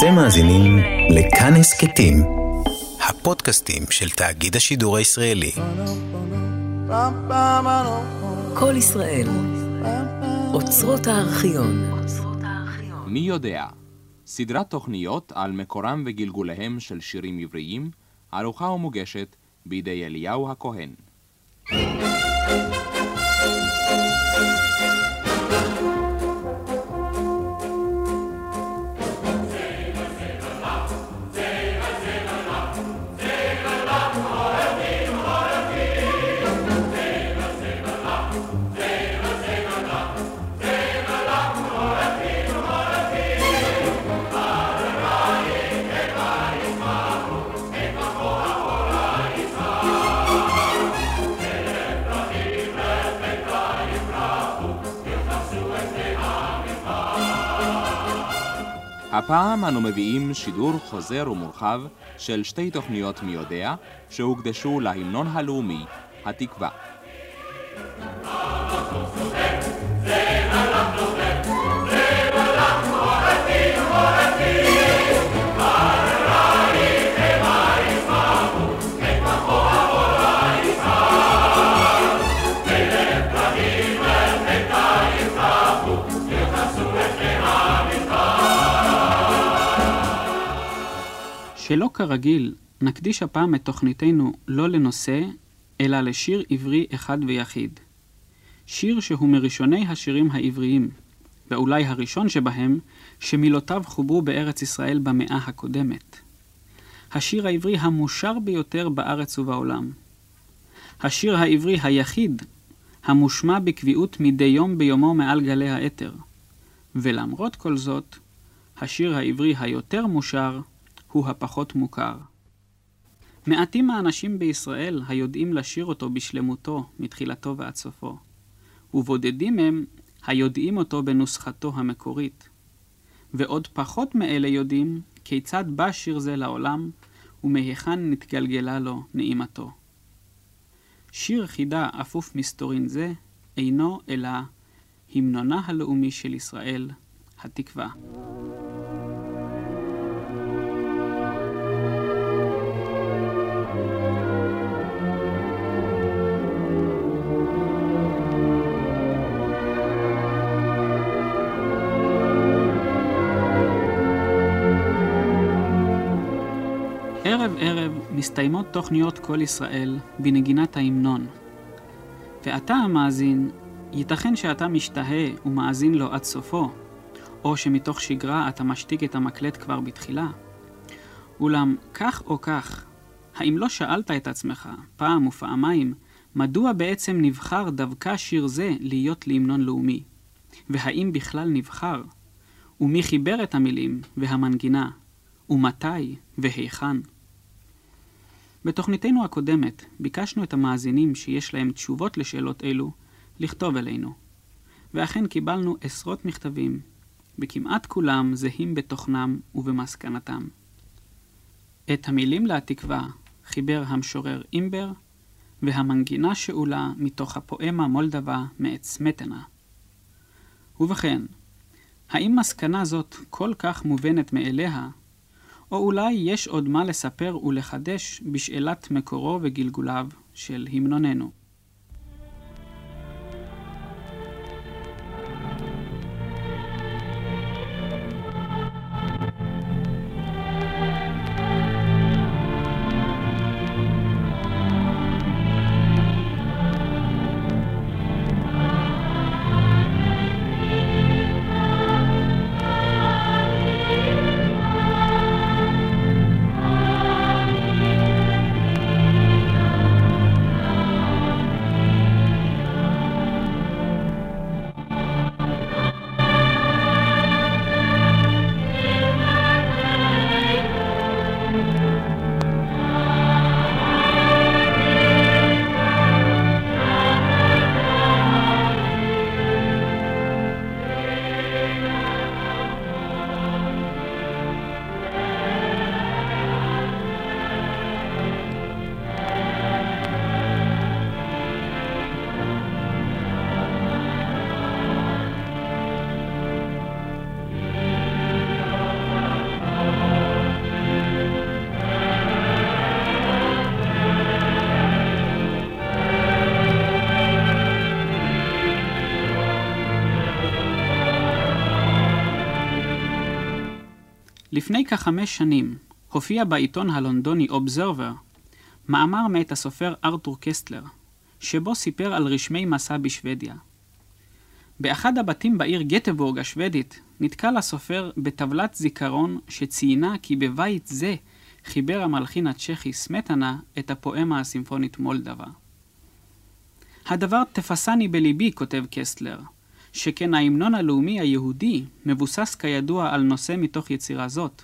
אתם מאזינים לכאן הסכתים, הפודקאסטים של תאגיד השידור הישראלי. כל ישראל, אוצרות הארכיון. מי יודע? סדרת תוכניות על מקורם וגלגוליהם של שירים עבריים, ערוכה ומוגשת בידי אליהו הכהן. הפעם אנו מביאים שידור חוזר ומורחב של שתי תוכניות מי יודע, שהוקדשו להמנון הלאומי, התקווה. שלא כרגיל, נקדיש הפעם את תוכניתנו לא לנושא, אלא לשיר עברי אחד ויחיד. שיר שהוא מראשוני השירים העבריים, ואולי הראשון שבהם, שמילותיו חוברו בארץ ישראל במאה הקודמת. השיר העברי המושר ביותר בארץ ובעולם. השיר העברי היחיד המושמע בקביעות מדי יום ביומו מעל גלי האתר. ולמרות כל זאת, השיר העברי היותר מושר הוא הפחות מוכר. מעטים האנשים בישראל היודעים לשיר אותו בשלמותו, מתחילתו ועד סופו, ובודדים הם היודעים אותו בנוסחתו המקורית. ועוד פחות מאלה יודעים כיצד בא שיר זה לעולם, ומהיכן נתגלגלה לו נעימתו. שיר חידה אפוף מסתורין זה אינו אלא המנונה הלאומי של ישראל, התקווה. מסתיימות תוכניות כל ישראל בנגינת ההמנון. ואתה המאזין, ייתכן שאתה משתהה ומאזין לו עד סופו, או שמתוך שגרה אתה משתיק את המקלט כבר בתחילה. אולם כך או כך, האם לא שאלת את עצמך פעם ופעמיים, מדוע בעצם נבחר דווקא שיר זה להיות להמנון לאומי? והאם בכלל נבחר? ומי חיבר את המילים והמנגינה? ומתי והיכן? בתוכניתנו הקודמת ביקשנו את המאזינים שיש להם תשובות לשאלות אלו לכתוב אלינו. ואכן קיבלנו עשרות מכתבים, וכמעט כולם זהים בתוכנם ובמסקנתם. את המילים להתקווה חיבר המשורר אימבר, והמנגינה שאולה מתוך הפואמה מולדבה מאת סמטנה. ובכן, האם מסקנה זאת כל כך מובנת מאליה, או אולי יש עוד מה לספר ולחדש בשאלת מקורו וגלגוליו של המנוננו. לפני כחמש שנים הופיע בעיתון הלונדוני אובזרבר מאמר מאת הסופר ארתור קסטלר, שבו סיפר על רשמי מסע בשוודיה. באחד הבתים בעיר גטבורג השוודית נתקל הסופר בטבלת זיכרון שציינה כי בבית זה חיבר המלחין הצ'כי סמטנה את הפואמה הסימפונית מולדבה. הדבר תפסני בליבי, כותב קסטלר, שכן ההמנון הלאומי היהודי מבוסס כידוע על נושא מתוך יצירה זאת,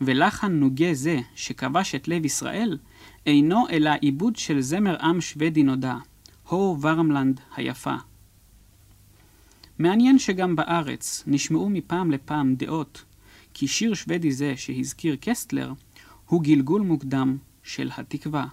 ולחן נוגה זה, שכבש את לב ישראל, אינו אלא עיבוד של זמר עם שוודי נודע, הו ורמלנד היפה. מעניין שגם בארץ נשמעו מפעם לפעם דעות כי שיר שוודי זה שהזכיר קסטלר הוא גלגול מוקדם של התקווה.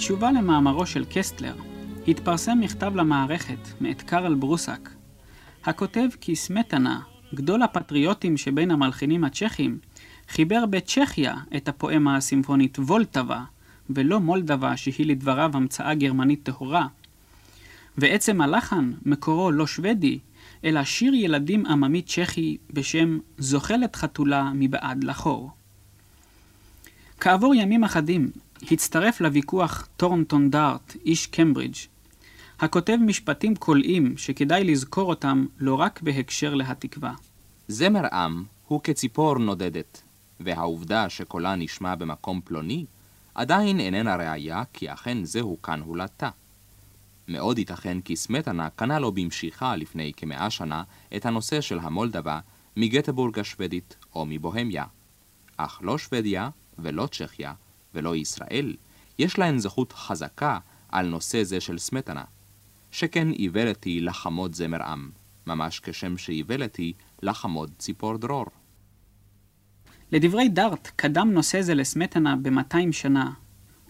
בתשובה למאמרו של קסטלר, התפרסם מכתב למערכת מאת קרל ברוסק, הכותב כי סמטנה, גדול הפטריוטים שבין המלחינים הצ'כים, חיבר בצ'כיה את הפואמה הסימפונית וולטבה, ולא מולדבה שהיא לדבריו המצאה גרמנית טהורה. ועצם הלחן, מקורו לא שוודי, אלא שיר ילדים עממי צ'כי בשם "זוחלת חתולה מבעד לחור". כעבור ימים אחדים, הצטרף לוויכוח טורנטון דארט, איש קמברידג', הכותב משפטים קולעים שכדאי לזכור אותם לא רק בהקשר להתקווה. זמר עם הוא כציפור נודדת, והעובדה שקולה נשמע במקום פלוני, עדיין איננה ראיה כי אכן זהו כאן הולדתה. מאוד ייתכן כי סמטנה קנה לו במשיכה לפני כמאה שנה את הנושא של המולדבה מגטבורג השוודית או מבוהמיה. אך לא שוודיה ולא צ'כיה ולא ישראל, יש להן זכות חזקה על נושא זה של סמטנה. שכן איוולת היא לחמוד זמר עם, ממש כשם שאיוולת היא לחמוד ציפור דרור. לדברי דארט, קדם נושא זה לסמטנה ב-200 שנה,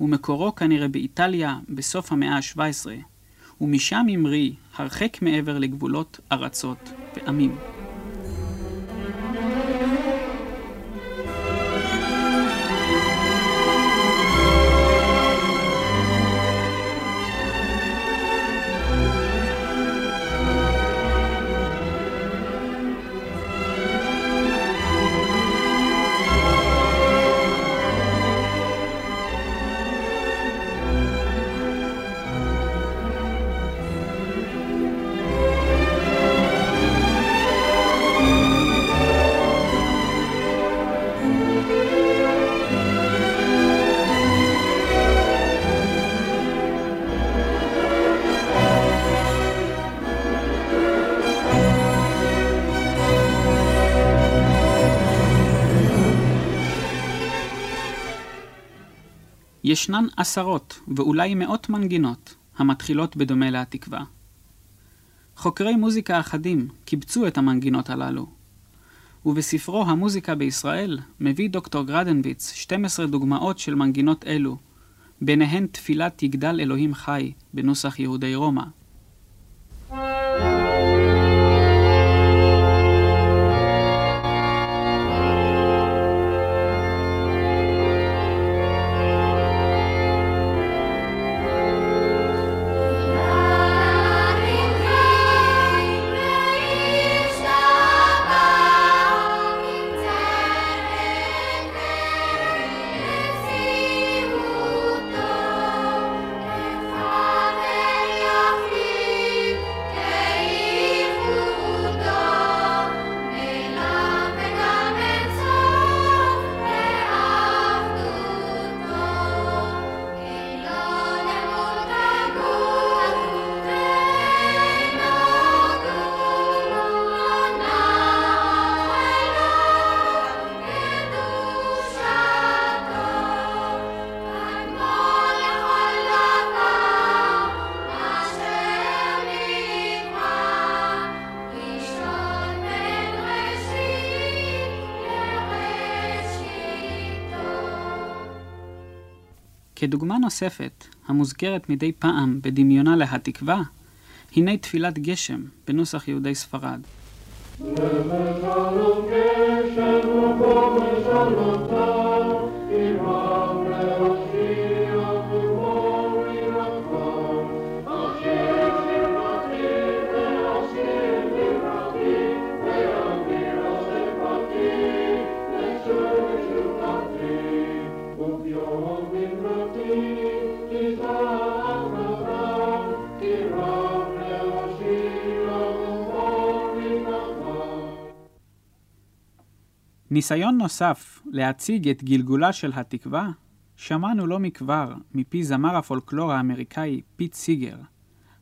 ומקורו כנראה באיטליה בסוף המאה ה-17, ומשם המריא הרחק מעבר לגבולות ארצות ועמים. ישנן עשרות ואולי מאות מנגינות המתחילות בדומה להתקווה. חוקרי מוזיקה אחדים קיבצו את המנגינות הללו, ובספרו המוזיקה בישראל מביא דוקטור גרדנביץ 12 דוגמאות של מנגינות אלו, ביניהן תפילת יגדל אלוהים חי בנוסח יהודי רומא. כדוגמה נוספת, המוזכרת מדי פעם בדמיונה להתקווה, הנה תפילת גשם בנוסח יהודי ספרד. ניסיון נוסף להציג את גלגולה של התקווה, שמענו לא מכבר מפי זמר הפולקלור האמריקאי פיט סיגר,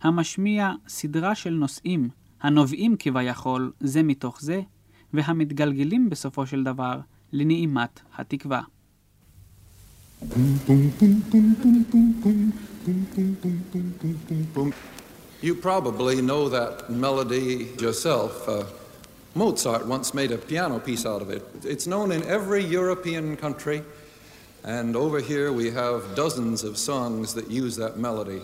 המשמיע סדרה של נושאים הנובעים כביכול זה מתוך זה, והמתגלגלים בסופו של דבר לנעימת התקווה. You probably know that melody yourself. Uh, Mozart once made a piano piece out of it. It's known in every European country, and over here we have dozens of songs that use that melody.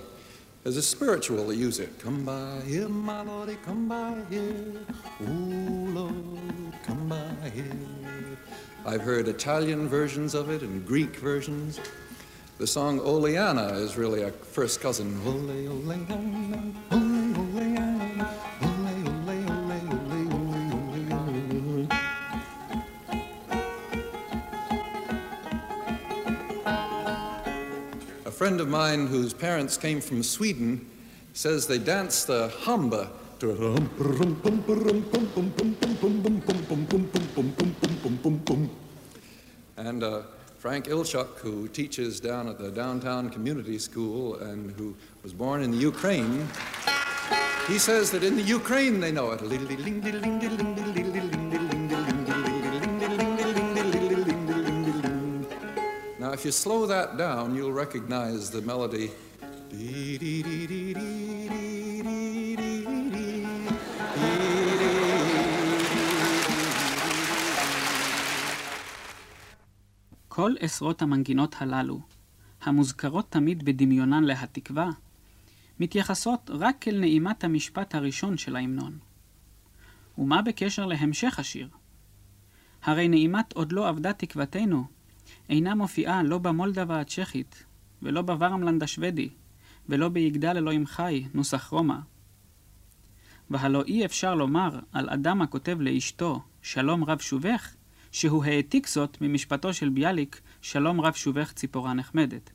As a spiritual that use it. Come by here, my lordy, come by here. Ooh, Lord, come by here. I've heard Italian versions of it and Greek versions. The song Oleana is really a first cousin. Ole, Oleana, Ole, friend of mine whose parents came from Sweden says they dance the hamba and uh, Frank Ilchuk, who teaches down at the downtown community school and who was born in the Ukraine, he says that in the Ukraine they know it. If you slow that down, you'll recognize the melody. כל עשרות המנגינות הללו, המוזכרות תמיד בדמיונן להתקווה, מתייחסות רק אל נעימת המשפט הראשון של ההמנון. ומה בקשר להמשך השיר? הרי נעימת עוד לא אבדה תקוותנו אינה מופיעה לא במולדבה הצ'כית, ולא בוורמלנד השוודי, ולא ביגדל אלוהים חי, נוסח רומא. והלא אי אפשר לומר על אדם הכותב לאשתו, שלום רב שובך, שהוא העתיק זאת ממשפטו של ביאליק, שלום רב שובך ציפורה נחמדת.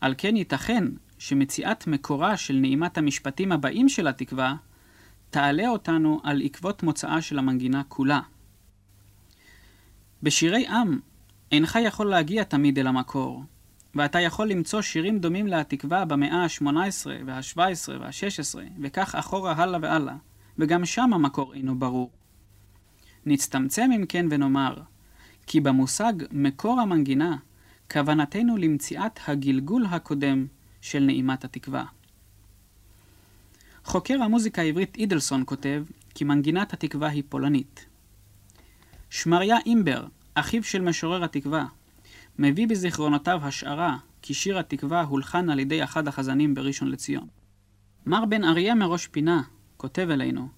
על כן ייתכן שמציאת מקורה של נעימת המשפטים הבאים של התקווה, תעלה אותנו על עקבות מוצאה של המנגינה כולה. בשירי עם אינך יכול להגיע תמיד אל המקור, ואתה יכול למצוא שירים דומים להתקווה במאה ה-18 וה-17 וה-16, וכך אחורה הלאה והלאה, וגם שם המקור אינו ברור. נצטמצם אם כן ונאמר, כי במושג מקור המנגינה, כוונתנו למציאת הגלגול הקודם של נעימת התקווה. חוקר המוזיקה העברית אידלסון כותב כי מנגינת התקווה היא פולנית. שמריה אימבר, אחיו של משורר התקווה, מביא בזיכרונותיו השערה כי שיר התקווה הולחן על ידי אחד החזנים בראשון לציון. מר בן אריה מראש פינה כותב אלינו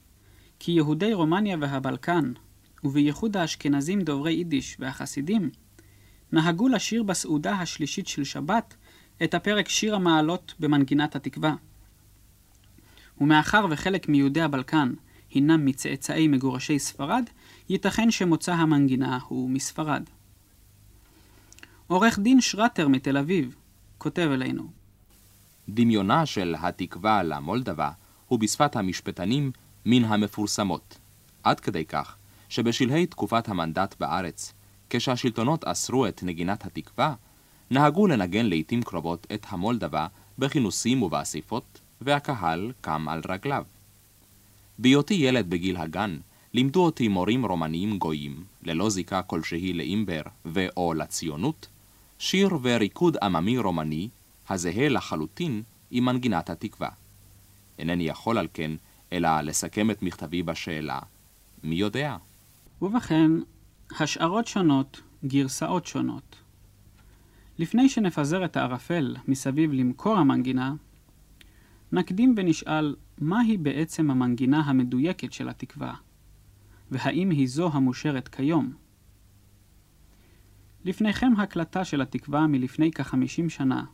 כי יהודי רומניה והבלקן, ובייחוד האשכנזים דוברי יידיש והחסידים, נהגו לשיר בסעודה השלישית של שבת את הפרק שיר המעלות במנגינת התקווה. ומאחר וחלק מיהודי הבלקן הינם מצאצאי מגורשי ספרד, ייתכן שמוצא המנגינה הוא מספרד. עורך דין שרטר מתל אביב כותב אלינו דמיונה של התקווה למולדבה הוא בשפת המשפטנים מן המפורסמות. עד כדי כך שבשלהי תקופת המנדט בארץ, כשהשלטונות אסרו את נגינת התקווה, נהגו לנגן לעיתים קרובות את המולדבה בכינוסים ובאספות, והקהל קם על רגליו. בהיותי ילד בגיל הגן, לימדו אותי מורים רומניים גויים, ללא זיקה כלשהי לאימבר ו/או לציונות, שיר וריקוד עממי רומני, הזהה לחלוטין עם מנגינת התקווה. אינני יכול על כן, אלא לסכם את מכתבי בשאלה, מי יודע? ובכן, השערות שונות, גרסאות שונות. לפני שנפזר את הערפל מסביב למקור המנגינה, נקדים ונשאל מהי בעצם המנגינה המדויקת של התקווה, והאם היא זו המושרת כיום. לפניכם הקלטה של התקווה מלפני כחמישים שנה.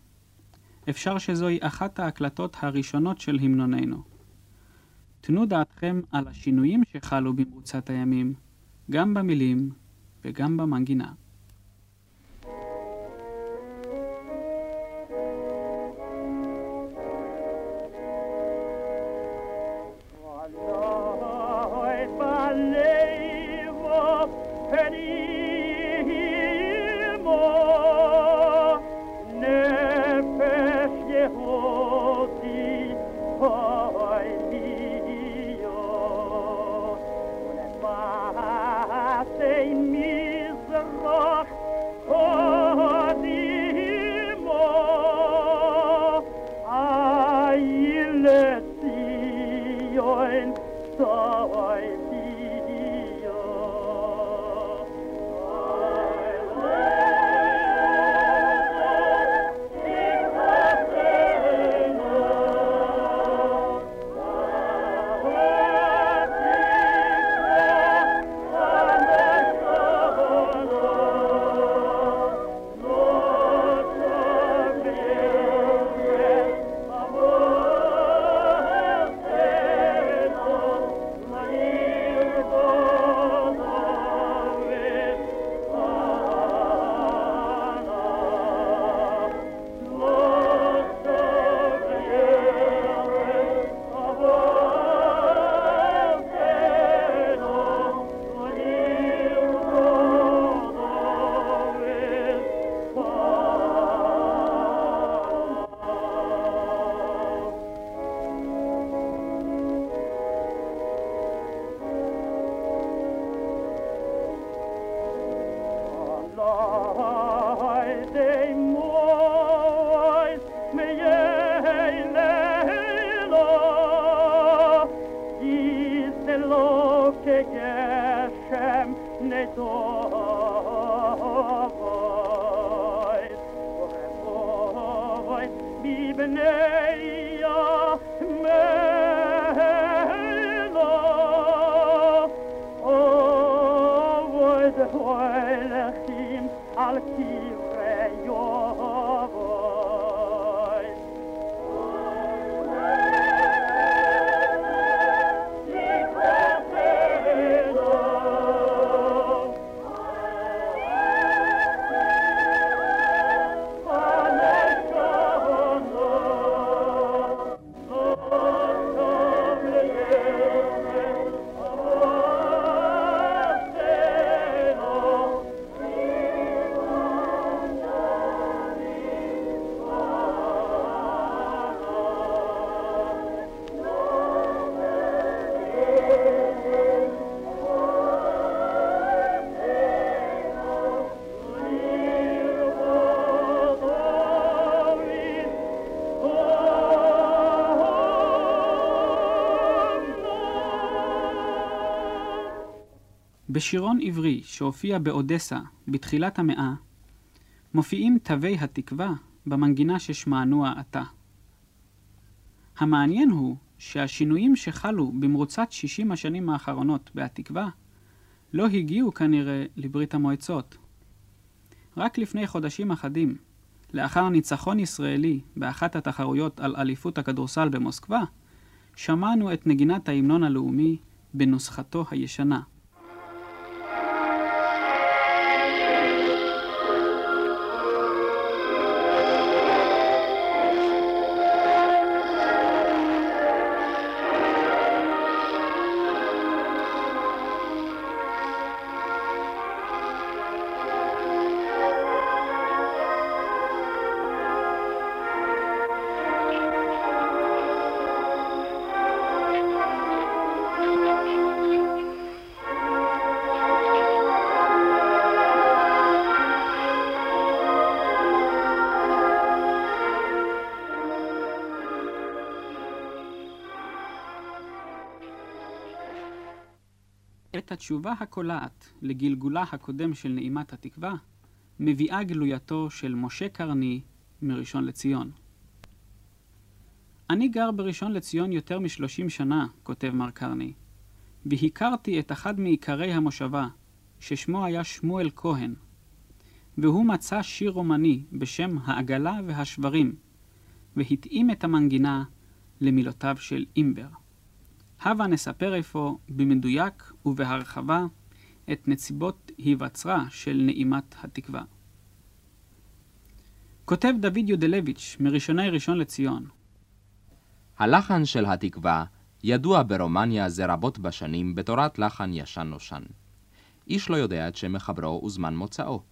אפשר שזוהי אחת ההקלטות הראשונות של המנוננו. תנו דעתכם על השינויים שחלו במרוצת הימים, גם במילים וגם במנגינה. בשירון עברי שהופיע באודסה בתחילת המאה, מופיעים תווי התקווה במנגינה ששמה נוע עתה. המעניין הוא שהשינויים שחלו במרוצת 60 השנים האחרונות בהתקווה לא הגיעו כנראה לברית המועצות. רק לפני חודשים אחדים, לאחר ניצחון ישראלי באחת התחרויות על אליפות הכדורסל במוסקבה, שמענו את נגינת ההמנון הלאומי בנוסחתו הישנה. את התשובה הקולעת לגלגולה הקודם של נעימת התקווה, מביאה גלויתו של משה קרני מראשון לציון. אני גר בראשון לציון יותר משלושים שנה, כותב מר קרני, והכרתי את אחד מעיקרי המושבה, ששמו היה שמואל כהן, והוא מצא שיר רומני בשם העגלה והשברים, והתאים את המנגינה למילותיו של אימבר. הבה נספר אפוא במדויק ובהרחבה את נסיבות היווצרה של נעימת התקווה. כותב דוד יודלביץ' מראשוני ראשון לציון הלחן של התקווה ידוע ברומניה זה רבות בשנים בתורת לחן ישן נושן. איש לא יודע את שם מחברו וזמן מוצאו.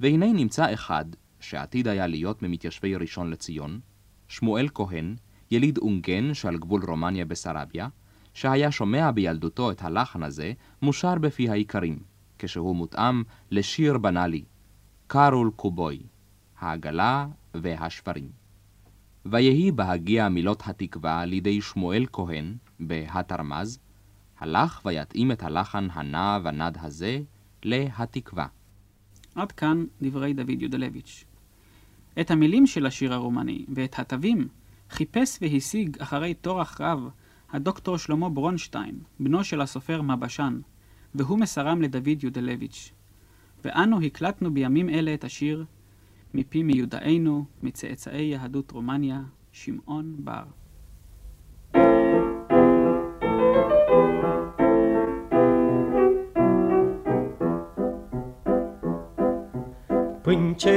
והנה נמצא אחד, שעתיד היה להיות ממתיישבי ראשון לציון, שמואל כהן, יליד אונגן שעל גבול רומניה בסרביה, שהיה שומע בילדותו את הלחן הזה מושר בפי האיכרים, כשהוא מותאם לשיר בנאלי, קארול קובוי, העגלה והשברים. ויהי בהגיע מילות התקווה לידי שמואל כהן, בהתרמז, הלך ויתאים את הלחן הנע ונד הזה להתקווה. עד כאן דברי דוד יודלביץ'. את המילים של השיר הרומני ואת התווים חיפש והשיג אחרי טורח רב הדוקטור שלמה ברונשטיין, בנו של הסופר מבשן, והוא מסרם לדוד יודלביץ'. ואנו הקלטנו בימים אלה את השיר מפי מיודענו, מצאצאי יהדות רומניה, שמעון בר. Până ce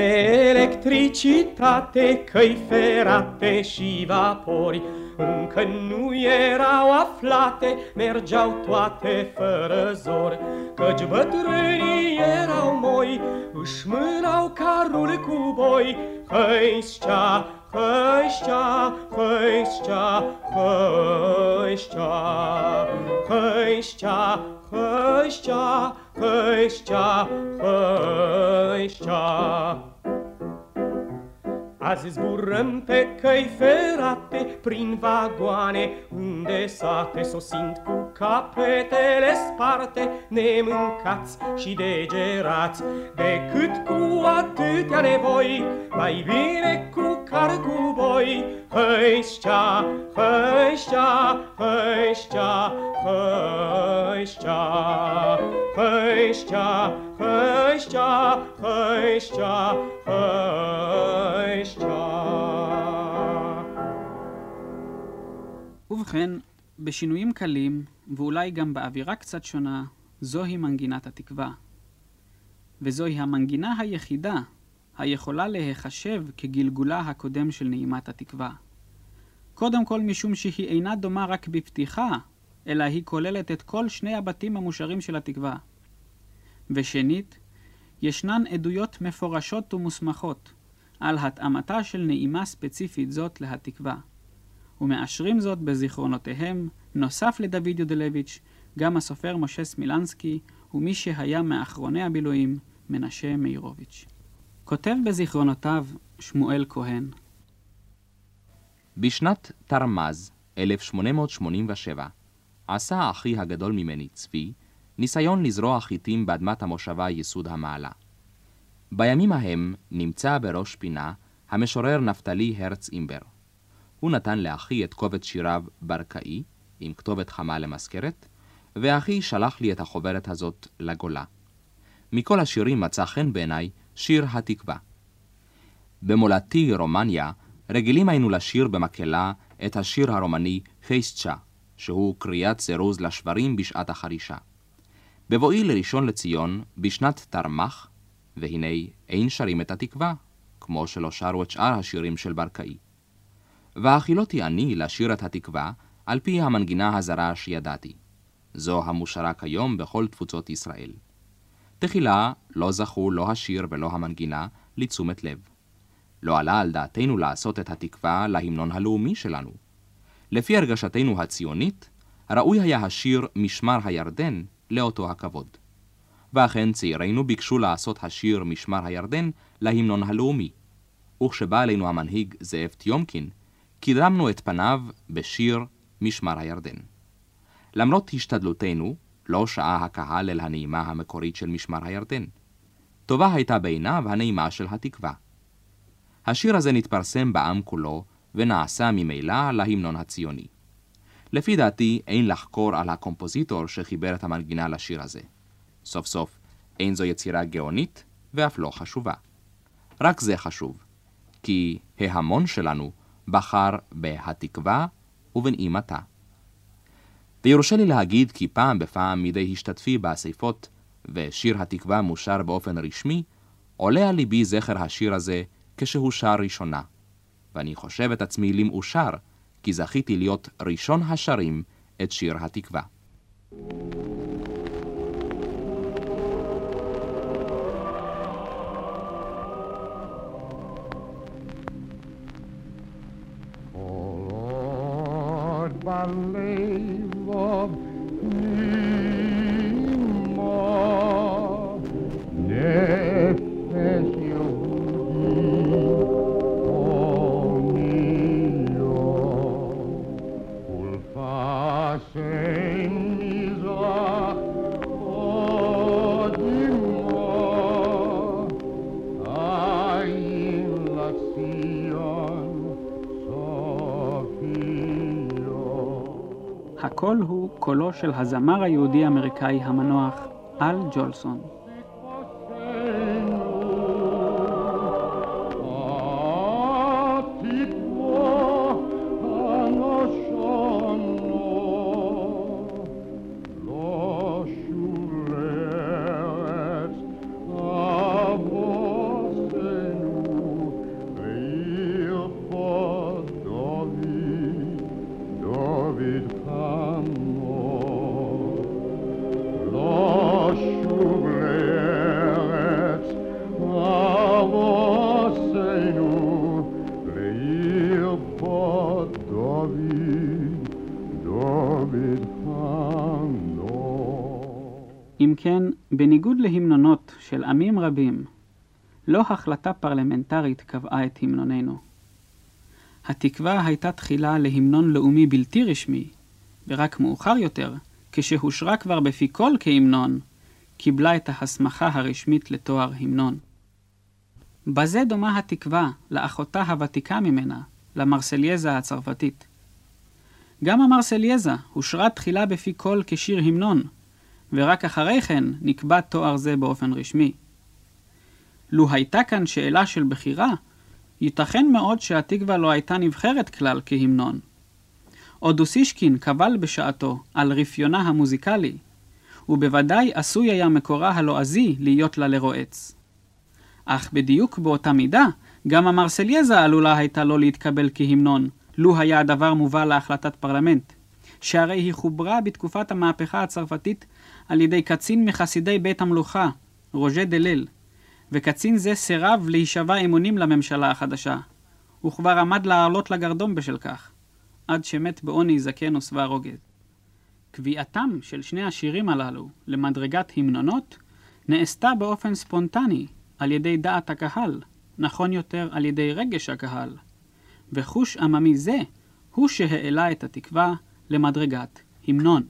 electricitate, căi ferate și vapori Încă nu erau aflate, mergeau toate fără zor, Căci bătrânii erau moi, își mânau carul cu boi, Hăișcea, hăișcea, hăișcea, hăișcea, hăișcea, hăișcea, hăișcea, hăișcea. Azi zburăm pe căi ferate, prin vagoane unde sate, sosind cu capetele sparte, nemâncați și degerați, decât cu atâtea nevoi, mai bine cu car cu boi. Hăișcea, hăișcea, hăișcea, hăișcea, hăișcea, hăișcea, hăișcea, hăișcea. ובכן, בשינויים קלים, ואולי גם באווירה קצת שונה, זוהי מנגינת התקווה. וזוהי המנגינה היחידה היכולה להיחשב כגלגולה הקודם של נעימת התקווה. קודם כל משום שהיא אינה דומה רק בפתיחה, אלא היא כוללת את כל שני הבתים המושרים של התקווה. ושנית, ישנן עדויות מפורשות ומוסמכות על התאמתה של נעימה ספציפית זאת להתקווה. ומאשרים זאת בזיכרונותיהם, נוסף לדוד יודלביץ', גם הסופר משה סמילנסקי, ומי שהיה מאחרוני הבילויים, מנשה מאירוביץ'. כותב בזיכרונותיו שמואל כהן בשנת תרמז, 1887, עשה אחי הגדול ממני, צבי, ניסיון לזרוע חיטים באדמת המושבה ייסוד המעלה. בימים ההם נמצא בראש פינה המשורר נפתלי הרץ אימבר. הוא נתן לאחי את קובץ שיריו ברקאי, עם כתובת חמה למזכרת, ואחי שלח לי את החוברת הזאת לגולה. מכל השירים מצא חן בעיניי שיר התקווה. במולדתי, רומניה, רגילים היינו לשיר במקהלה את השיר הרומני חייסצ'ה, שהוא קריאת זירוז לשברים בשעת החרישה. בבואי לראשון לציון, בשנת תרמ"ח, והנה אין שרים את התקווה, כמו שלא שרו את שאר השירים של ברקאי. והחילותי אני לשיר את התקווה על פי המנגינה הזרה שידעתי. זו המושרה כיום בכל תפוצות ישראל. תחילה לא זכו לא השיר ולא המנגינה לתשומת לב. לא עלה על דעתנו לעשות את התקווה להמנון הלאומי שלנו. לפי הרגשתנו הציונית, ראוי היה השיר משמר הירדן לאותו הכבוד. ואכן צעירינו ביקשו לעשות השיר משמר הירדן להמנון הלאומי. וכשבא אלינו המנהיג זאב טיומקין, קידמנו את פניו בשיר משמר הירדן. למרות השתדלותנו, לא שעה הקהל אל הנעימה המקורית של משמר הירדן. טובה הייתה בעיניו הנעימה של התקווה. השיר הזה נתפרסם בעם כולו, ונעשה ממילא להמנון הציוני. לפי דעתי, אין לחקור על הקומפוזיטור שחיבר את המנגינה לשיר הזה. סוף סוף, אין זו יצירה גאונית, ואף לא חשובה. רק זה חשוב, כי ההמון שלנו בחר בהתקווה ובנעימתה. ויורשה לי להגיד כי פעם בפעם מדי השתתפי באספות, ושיר התקווה מושר באופן רשמי, עולה על ליבי זכר השיר הזה כשהוא שר ראשונה. ואני חושב את עצמי למאושר, כי זכיתי להיות ראשון השרים את שיר התקווה. בלב הקול הוא קולו של הזמר היהודי-אמריקאי המנוח אל ג'ולסון. בניגוד להמנונות של עמים רבים, לא החלטה פרלמנטרית קבעה את המנוננו. התקווה הייתה תחילה להמנון לאומי בלתי רשמי, ורק מאוחר יותר, כשהושרה כבר בפי כל כהמנון, קיבלה את ההסמכה הרשמית לתואר המנון. בזה דומה התקווה לאחותה הוותיקה ממנה, למרסלייזה הצרפתית. גם המרסלייזה הושרה תחילה בפי כל כשיר המנון, ורק אחרי כן נקבע תואר זה באופן רשמי. לו הייתה כאן שאלה של בחירה, ייתכן מאוד שהתקווה לא הייתה נבחרת כלל כהמנון. אודוסישקין קבל בשעתו על רפיונה המוזיקלי, ובוודאי עשוי היה מקורה הלועזי להיות לה לרועץ. אך בדיוק באותה מידה, גם המרסלייזה עלולה הייתה לא להתקבל כהמנון, לו היה הדבר מובא להחלטת פרלמנט. שהרי היא חוברה בתקופת המהפכה הצרפתית על ידי קצין מחסידי בית המלוכה, רוז'ה דלל, וקצין זה סירב להישבע אמונים לממשלה החדשה, וכבר עמד לעלות לגרדום בשל כך, עד שמת בעוני זקן ושבע רוגז. קביעתם של שני השירים הללו למדרגת המנונות נעשתה באופן ספונטני על ידי דעת הקהל, נכון יותר על ידי רגש הקהל, וחוש עממי זה הוא שהעלה את התקווה למדרגת המנון.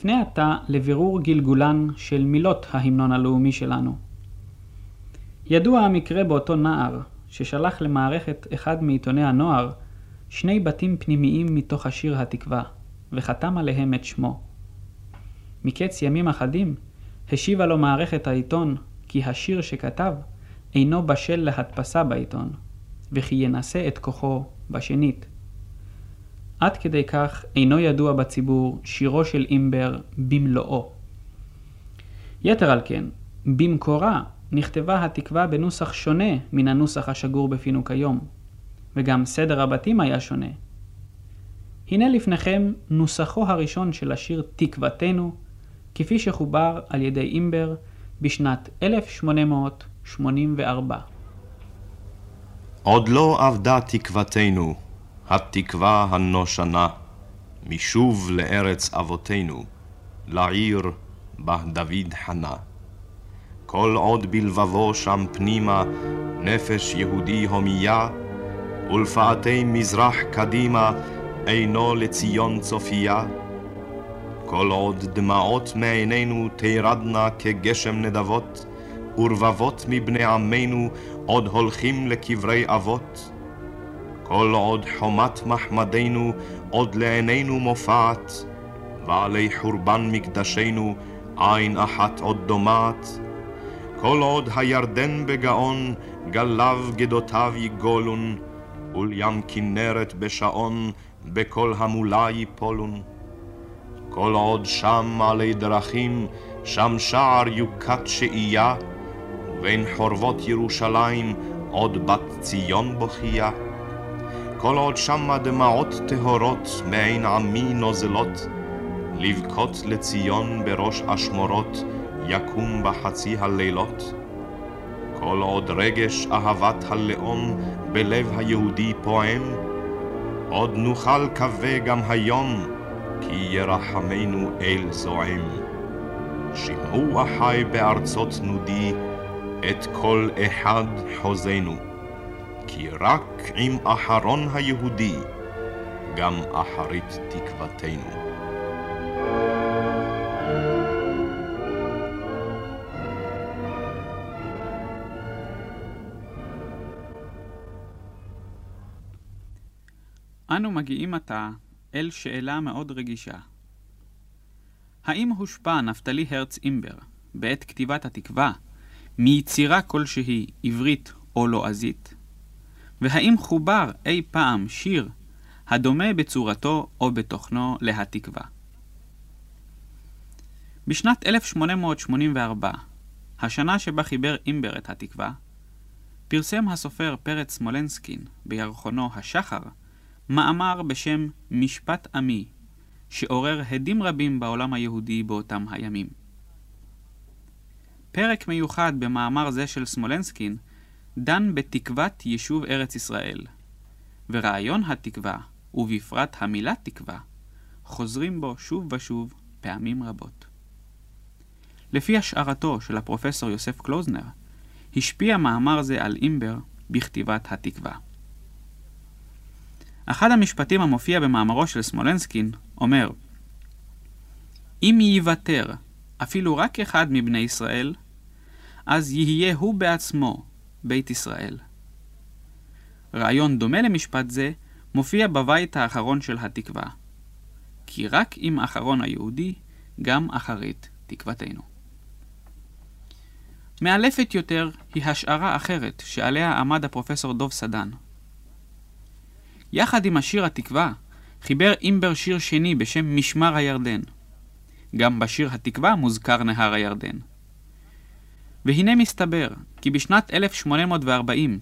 נפנה עתה לבירור גלגולן של מילות ההמנון הלאומי שלנו. ידוע המקרה באותו נער, ששלח למערכת אחד מעיתוני הנוער שני בתים פנימיים מתוך השיר התקווה, וחתם עליהם את שמו. מקץ ימים אחדים, השיבה לו מערכת העיתון כי השיר שכתב אינו בשל להדפסה בעיתון, וכי ינסה את כוחו בשנית. עד כדי כך אינו ידוע בציבור שירו של אימבר במלואו. יתר על כן, במקורה נכתבה התקווה בנוסח שונה מן הנוסח השגור בפינו כיום, וגם סדר הבתים היה שונה. הנה לפניכם נוסחו הראשון של השיר תקוותנו, כפי שחובר על ידי אימבר בשנת 1884. עוד לא אבדה תקוותנו, התקווה הנושנה, משוב לארץ אבותינו, לעיר בה דוד חנה. כל עוד בלבבו שם פנימה נפש יהודי הומייה, ולפאתי מזרח קדימה אינו לציון צופייה. כל עוד דמעות מעינינו תרדנה כגשם נדבות, ורבבות מבני עמנו עוד הולכים לקברי אבות. כל עוד חומת מחמדנו עוד לעינינו מופעת, ועלי חורבן מקדשנו עין אחת עוד דומעת. כל עוד הירדן בגאון גליו גדותיו יגולון, ולים כנרת בשעון בכל המולה יפולון. כל עוד שם עלי דרכים, שם שער יוקת שהייה, ובין חורבות ירושלים עוד בת ציון בוכייה. כל עוד שמה דמעות טהורות מעין עמי נוזלות, לבכות לציון בראש אשמורות, יקום בחצי הלילות. כל עוד רגש אהבת הלאום בלב היהודי פועם, עוד נוכל קווה גם היום, כי ירחמנו אל זועם. שמעו אחי בארצות נודי, את כל אחד חוזנו, כי רק עם אחרון היהודי, גם אחרית תקוותנו. אנו מגיעים עתה אל שאלה מאוד רגישה. האם הושפע נפתלי הרץ אימבר, בעת כתיבת התקווה, מיצירה כלשהי עברית או לועזית? והאם חובר אי פעם שיר הדומה בצורתו או בתוכנו להתקווה? בשנת 1884, השנה שבה חיבר אימבר את התקווה, פרסם הסופר פרץ סמולנסקין בירחונו השחר מאמר בשם משפט עמי, שעורר הדים רבים בעולם היהודי באותם הימים. פרק מיוחד במאמר זה של סמולנסקין דן בתקוות יישוב ארץ ישראל, ורעיון התקווה, ובפרט המילה תקווה, חוזרים בו שוב ושוב פעמים רבות. לפי השערתו של הפרופסור יוסף קלוזנר, השפיע מאמר זה על אימבר בכתיבת התקווה. אחד המשפטים המופיע במאמרו של סמולנסקין אומר אם ייוותר אפילו רק אחד מבני ישראל, אז יהיה הוא בעצמו בית ישראל. רעיון דומה למשפט זה מופיע בבית האחרון של התקווה. כי רק עם אחרון היהודי, גם אחרית תקוותנו. מאלפת יותר היא השערה אחרת שעליה עמד הפרופסור דוב סדן. יחד עם השיר התקווה, חיבר אימבר שיר שני בשם משמר הירדן. גם בשיר התקווה מוזכר נהר הירדן. והנה מסתבר כי בשנת 1840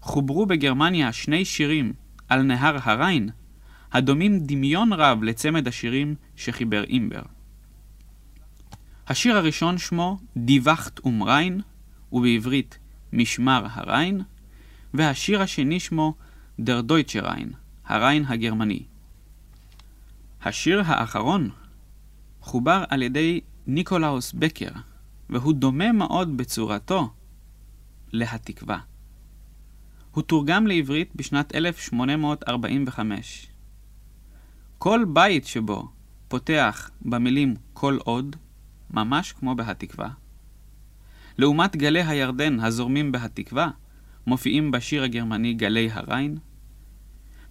חוברו בגרמניה שני שירים על נהר הריין, הדומים דמיון רב לצמד השירים שחיבר אימבר. השיר הראשון שמו Die Wacht am Rhein, ובעברית משמר הריין, והשיר השני שמו Der deutsche Rhein, הריין הגרמני. השיר האחרון חובר על ידי ניקולאוס בקר, והוא דומה מאוד בצורתו להתקווה. הוא תורגם לעברית בשנת 1845. כל בית שבו פותח במילים כל עוד, ממש כמו בהתקווה. לעומת גלי הירדן הזורמים בהתקווה, מופיעים בשיר הגרמני גלי הריין,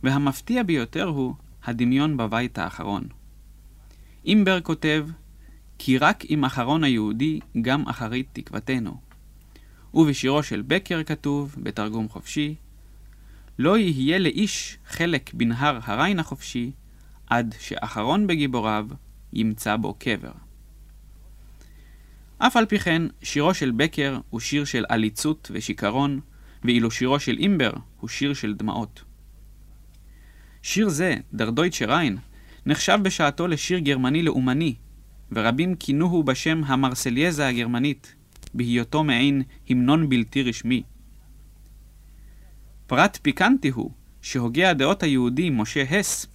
והמפתיע ביותר הוא הדמיון בבית האחרון. אימבר כותב, כי רק עם אחרון היהודי גם אחרית תקוותנו. ובשירו של בקר כתוב, בתרגום חופשי, לא יהיה לאיש חלק בנהר הריין החופשי, עד שאחרון בגיבוריו ימצא בו קבר. אף על פי כן, שירו של בקר הוא שיר של עליצות ושיכרון, ואילו שירו של אימבר הוא שיר של דמעות. שיר זה, דר דויטשה ריין, נחשב בשעתו לשיר גרמני לאומני, ורבים כינוהו בשם המרסלייזה הגרמנית, בהיותו מעין המנון בלתי רשמי. פרט פיקנטי הוא שהוגה הדעות היהודי משה הס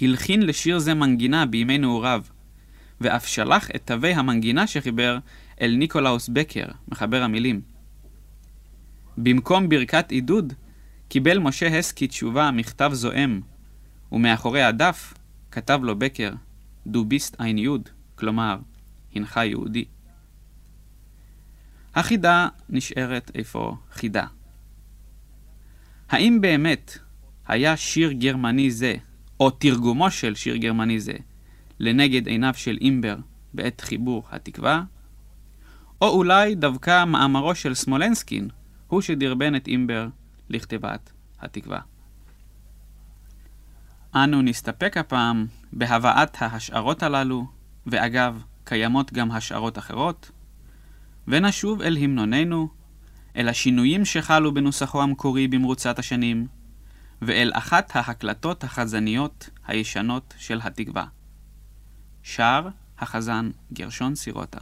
הלחין לשיר זה מנגינה בימי נעוריו, ואף שלח את תווי המנגינה שחיבר אל ניקולאוס בקר, מחבר המילים. במקום ברכת עידוד, קיבל משה הס כתשובה מכתב זועם, ומאחורי הדף כתב לו בקר, דו ביסט אין יוד, כלומר, הנך יהודי. החידה נשארת איפה חידה. האם באמת היה שיר גרמני זה, או תרגומו של שיר גרמני זה, לנגד עיניו של אימבר בעת חיבור התקווה? או אולי דווקא מאמרו של סמולנסקין הוא שדרבן את אימבר לכתיבת התקווה. אנו נסתפק הפעם בהבאת ההשערות הללו, ואגב, קיימות גם השערות אחרות, ונשוב אל המנוננו, אל השינויים שחלו בנוסחו המקורי במרוצת השנים, ואל אחת ההקלטות החזניות הישנות של התקווה. שר החזן גרשון סירוטה.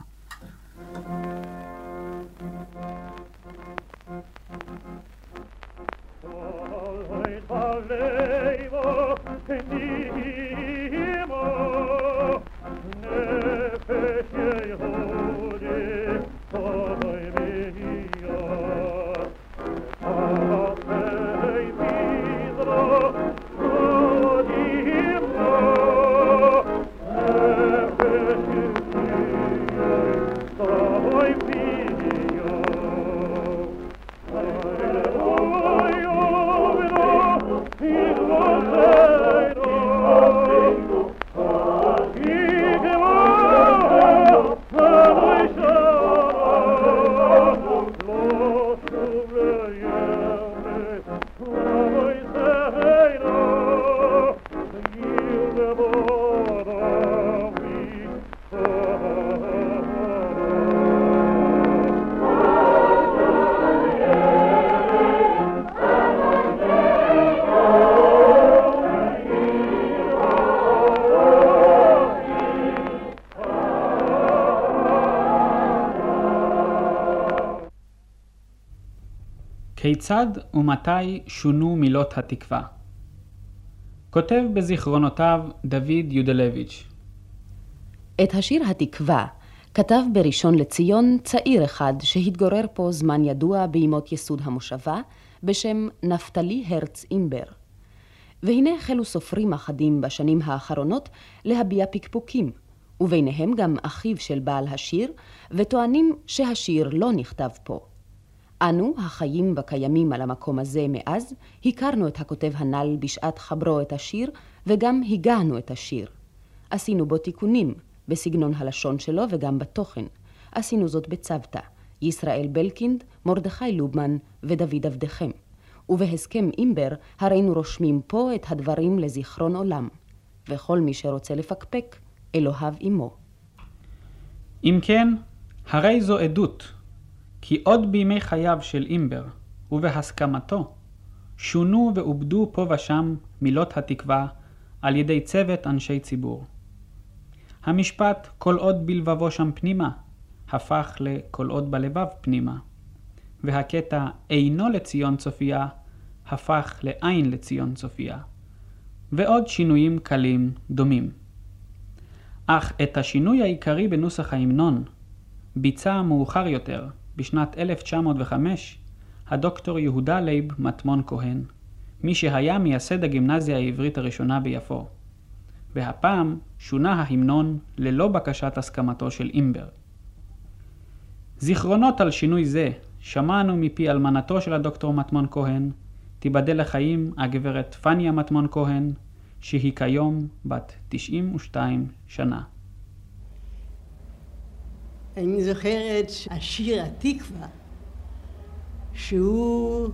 כיצד ומתי שונו מילות התקווה? כותב בזיכרונותיו דוד יודלביץ' את השיר התקווה כתב בראשון לציון צעיר אחד שהתגורר פה זמן ידוע בימות יסוד המושבה, בשם נפתלי הרץ אימבר. והנה החלו סופרים אחדים בשנים האחרונות להביע פקפוקים, וביניהם גם אחיו של בעל השיר, וטוענים שהשיר לא נכתב פה. אנו, החיים והקיימים על המקום הזה מאז, הכרנו את הכותב הנ"ל בשעת חברו את השיר, וגם הגענו את השיר. עשינו בו תיקונים, בסגנון הלשון שלו וגם בתוכן. עשינו זאת בצוותא, ישראל בלקינד, מרדכי לובמן ודוד עבדכם. ובהסכם אימבר הרינו רושמים פה את הדברים לזיכרון עולם. וכל מי שרוצה לפקפק, אלוהיו עמו. אם כן, הרי זו עדות כי עוד בימי חייו של אימבר, ובהסכמתו, שונו ועובדו פה ושם מילות התקווה על ידי צוות אנשי ציבור. המשפט "כל עוד בלבבו שם פנימה" הפך ל"כל עוד בלבב פנימה", והקטע "אינו לציון צופיה" הפך ל"עין לציון צופיה", ועוד שינויים קלים דומים. אך את השינוי העיקרי בנוסח ההמנון ביצע מאוחר יותר, בשנת 1905, הדוקטור יהודה לייב מטמון כהן, מי שהיה מייסד הגימנסיה העברית הראשונה ביפו. והפעם שונה ההמנון ללא בקשת הסכמתו של אימבר. זיכרונות על שינוי זה שמענו מפי אלמנתו של הדוקטור מטמון כהן, תיבדל לחיים הגברת פניה מטמון כהן, שהיא כיום בת 92 שנה. אני זוכרת השיר התקווה, שהוא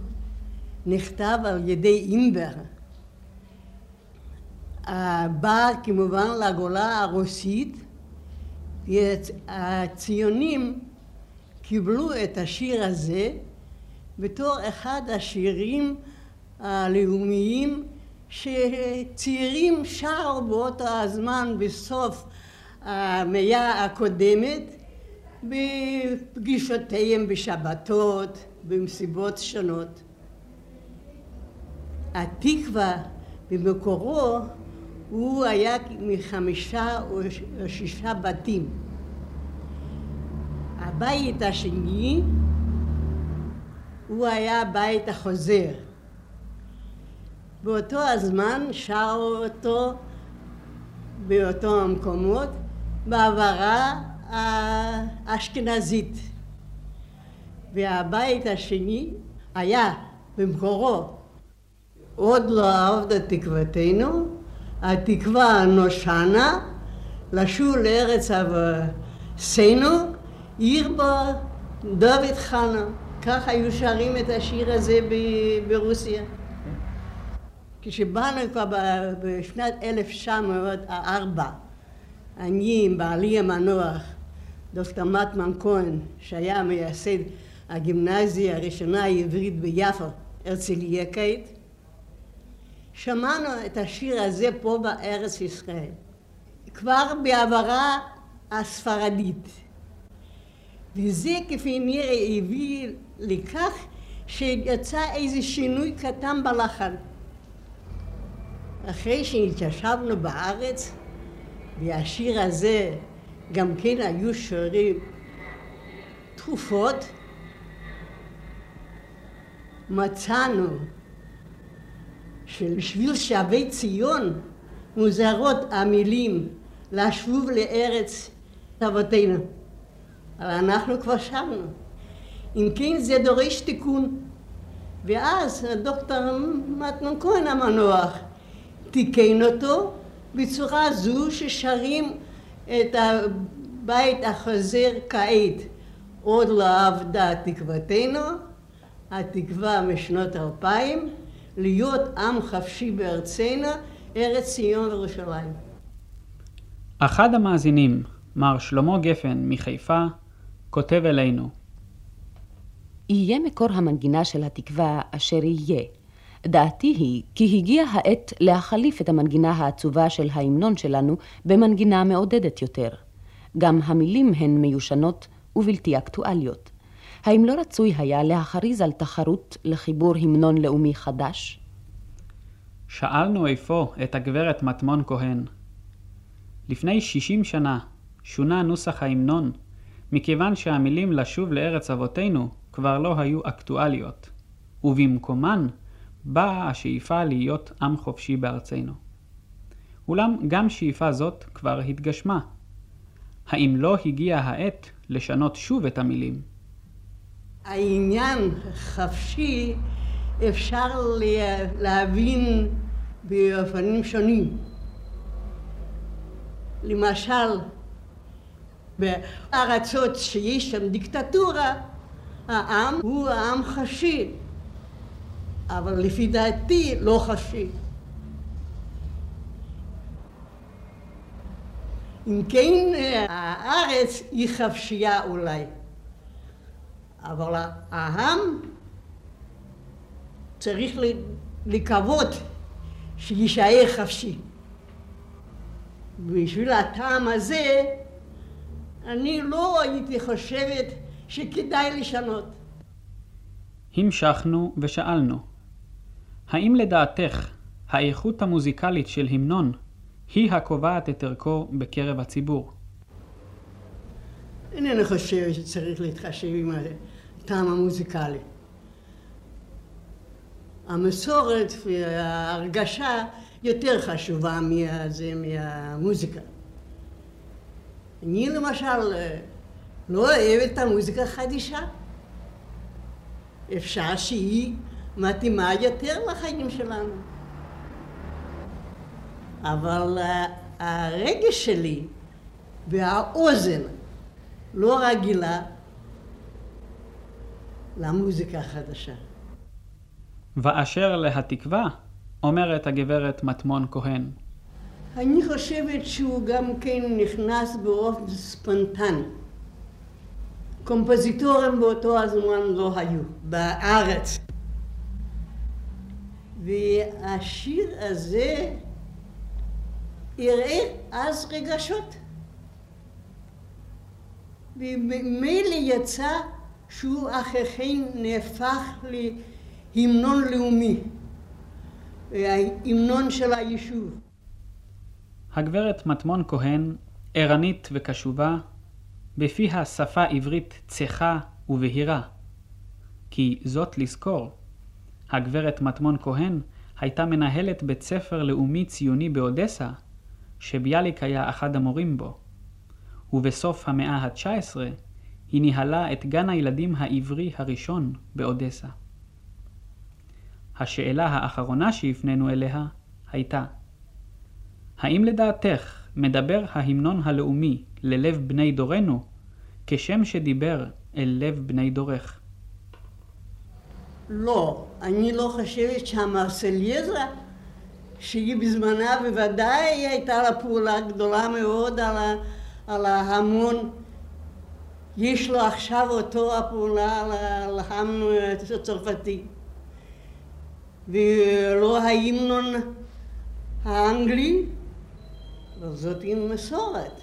נכתב על ידי אימבר. בא כמובן לגולה הרוסית, והציונים קיבלו את השיר הזה בתור אחד השירים הלאומיים שצעירים שרו באותו הזמן בסוף המאה הקודמת בפגישותיהם בשבתות, במסיבות שונות. התקווה במקורו הוא היה מחמישה או שישה בתים. הבית השני הוא היה הבית החוזר. באותו הזמן שרו אותו באותו המקומות בעברה האשכנזית. והבית השני היה במקורו עוד לא עבדה תקוותנו, התקווה הנושנה לשוב לארץ אבותינו, עיר בה דוד חנה. כך היו שרים את השיר הזה ברוסיה. כשבאנו כבר בשנת 1904, אני עם בעלי המנוח, דוקטור מטמן כהן, שהיה מייסד הגימנסיה הראשונה העברית ביפו, הרצליה כעת, שמענו את השיר הזה פה בארץ ישראל, כבר בעברה הספרדית. וזה כפי נראה הביא לכך שיצא איזה שינוי קטן בלחן. אחרי שהתיישבנו בארץ, והשיר הזה גם כן היו שירים תכופות, מצאנו שבשביל שבי ציון מוזרות המילים לשוב לארץ אבותינו. אבל אנחנו כבר שבנו. אם כן זה דורש תיקון. ואז הדוקטור מתנון כהן המנוח תיקן אותו בצורה זו ששרים את הבית החוזר כעת. עוד לא עבדה תקוותנו, התקווה משנות אלפיים, להיות עם חפשי בארצנו, ארץ ציון וירושלים. אחד המאזינים, מר שלמה גפן מחיפה, כותב אלינו יהיה מקור המנגינה של התקווה אשר יהיה. דעתי היא כי הגיעה העת להחליף את המנגינה העצובה של ההמנון שלנו במנגינה מעודדת יותר. גם המילים הן מיושנות ובלתי אקטואליות. האם לא רצוי היה להכריז על תחרות לחיבור המנון לאומי חדש? שאלנו איפה את הגברת מטמון כהן. לפני שישים שנה שונה נוסח ההמנון, מכיוון שהמילים לשוב לארץ אבותינו כבר לא היו אקטואליות, ובמקומן באה השאיפה להיות עם חופשי בארצנו. אולם גם שאיפה זאת כבר התגשמה. האם לא הגיעה העת לשנות שוב את המילים? העניין חפשי אפשר להבין באופנים שונים. למשל, בארצות שיש שם דיקטטורה, העם הוא העם חשי, אבל לפי דעתי לא חשי. אם כן, הארץ היא חפשייה אולי, אבל העם צריך לקוות שיישאר חפשי. בשביל הטעם הזה, אני לא הייתי חושבת שכדאי לשנות. המשכנו ושאלנו, האם לדעתך האיכות המוזיקלית של המנון היא הקובעת את ערכו בקרב הציבור? אינני חושבת שצריך להתחשב עם הטעם המוזיקלי. המסורת וההרגשה יותר חשובה מהזה, מהמוזיקה. אני למשל אה, לא אוהבת את המוזיקה החדישה. אפשר שהיא מתאימה יותר לחיים שלנו. אבל אה, הרגש שלי והאוזן לא רגילה למוזיקה החדשה. ואשר להתקווה, אומרת הגברת מטמון כהן. אני חושבת שהוא גם כן נכנס באופן ספונטני. קומפוזיטורים באותו הזמן לא היו בארץ. והשיר הזה יראה אז רגשות. וממילא יצא שהוא אחרי כן נהפך להמנון לאומי, ההמנון של היישוב. הגברת מטמון כהן, ערנית וקשובה, בפיה שפה עברית צחה ובהירה. כי זאת לזכור, הגברת מטמון כהן הייתה מנהלת בית ספר לאומי ציוני באודסה, שביאליק היה אחד המורים בו. ובסוף המאה ה-19 היא ניהלה את גן הילדים העברי הראשון באודסה. השאלה האחרונה שהפנינו אליה הייתה האם לדעתך מדבר ההמנון הלאומי ללב בני דורנו כשם שדיבר אל לב בני דורך? לא, אני לא חושבת שהמרסלייזה, שהיא בזמנה בוודאי הייתה לה פעולה גדולה מאוד על, ה, על ההמון, יש לו עכשיו אותו הפעולה על ההמנון הצרפתי. ולא ההמנון האנגלי, זאת עם מסורת.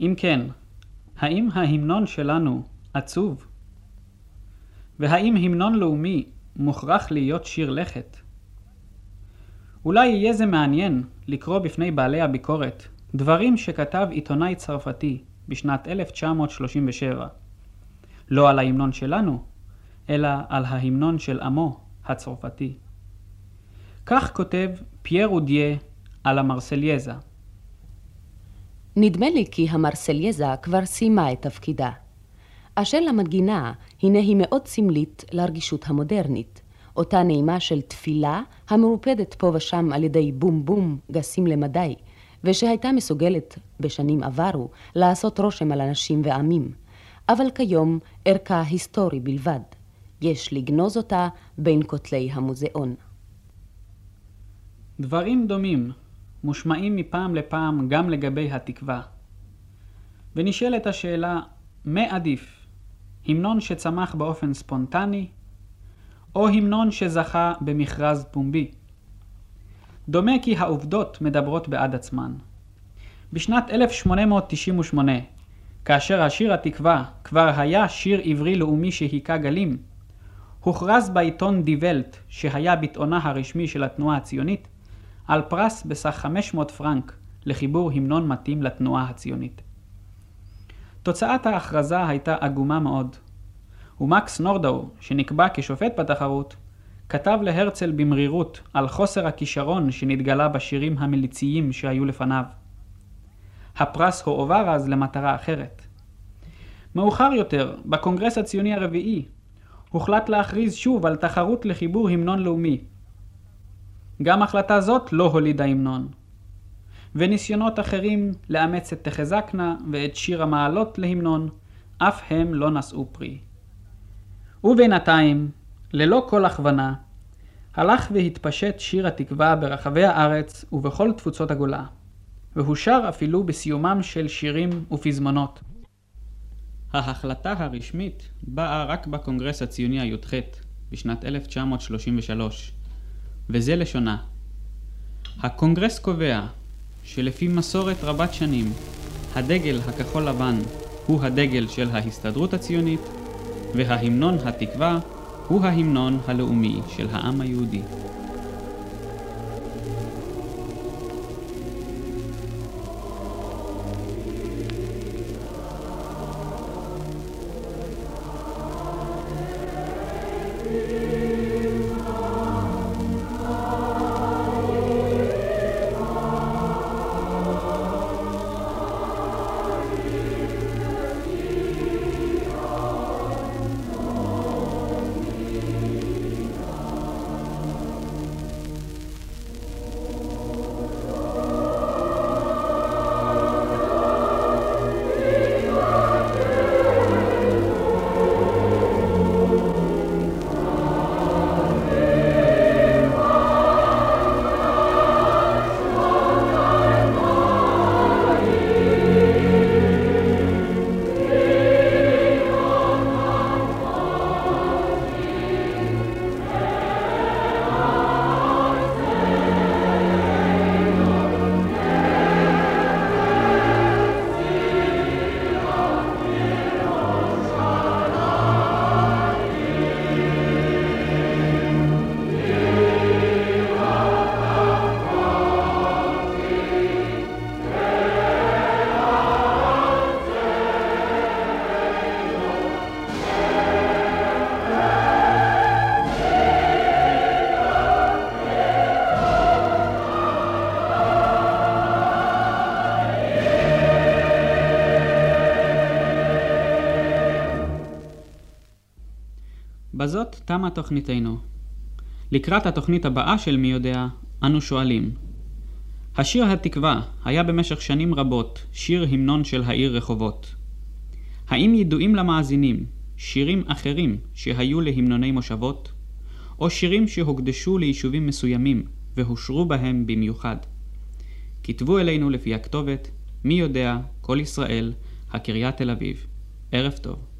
אם כן, האם ההמנון שלנו עצוב? והאם המנון לאומי מוכרח להיות שיר לכת? אולי יהיה זה מעניין לקרוא בפני בעלי הביקורת דברים שכתב עיתונאי צרפתי בשנת 1937, לא על ההמנון שלנו, אלא על ההמנון של עמו הצרפתי. כך כותב פייר אודיה על המרסלייזה. נדמה לי כי המרסלייזה כבר סיימה את תפקידה. אשר למנגינה, הנה היא מאוד סמלית לרגישות המודרנית. אותה נעימה של תפילה המרופדת פה ושם על ידי בום בום גסים למדי, ושהייתה מסוגלת בשנים עברו לעשות רושם על אנשים ועמים. אבל כיום ערכה היסטורי בלבד. יש לגנוז אותה בין כותלי המוזיאון. דברים דומים מושמעים מפעם לפעם גם לגבי התקווה. ונשאלת השאלה, מה עדיף? המנון שצמח באופן ספונטני, או המנון שזכה במכרז פומבי? דומה כי העובדות מדברות בעד עצמן. בשנת 1898, כאשר השיר התקווה כבר היה שיר עברי לאומי שהיכה גלים, הוכרז בעיתון די ולט, שהיה ביטאונה הרשמי של התנועה הציונית, על פרס בסך 500 פרנק לחיבור המנון מתאים לתנועה הציונית. תוצאת ההכרזה הייתה עגומה מאוד, ומקס נורדאו, שנקבע כשופט בתחרות, כתב להרצל במרירות על חוסר הכישרון שנתגלה בשירים המליציים שהיו לפניו. הפרס הועבר אז למטרה אחרת. מאוחר יותר, בקונגרס הציוני הרביעי, הוחלט להכריז שוב על תחרות לחיבור המנון לאומי. גם החלטה זאת לא הולידה המנון. וניסיונות אחרים לאמץ את תחזקנה ואת שיר המעלות להמנון, אף הם לא נשאו פרי. ובינתיים, ללא כל הכוונה, הלך והתפשט שיר התקווה ברחבי הארץ ובכל תפוצות הגולה, והושר אפילו בסיומם של שירים ופזמונות. ההחלטה הרשמית באה רק בקונגרס הציוני הי"ח בשנת 1933, וזה לשונה. הקונגרס קובע שלפי מסורת רבת שנים, הדגל הכחול לבן הוא הדגל של ההסתדרות הציונית, וההמנון התקווה הוא ההמנון הלאומי של העם היהודי. בזאת תמה תוכניתנו. לקראת התוכנית הבאה של מי יודע, אנו שואלים השיר התקווה היה במשך שנים רבות שיר המנון של העיר רחובות. האם ידועים למאזינים שירים אחרים שהיו להמנוני מושבות, או שירים שהוקדשו ליישובים מסוימים והושרו בהם במיוחד? כתבו אלינו לפי הכתובת מי יודע, כל ישראל, הקריה תל אביב. ערב טוב.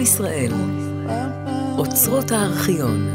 ישראל, אוצרות הארכיון.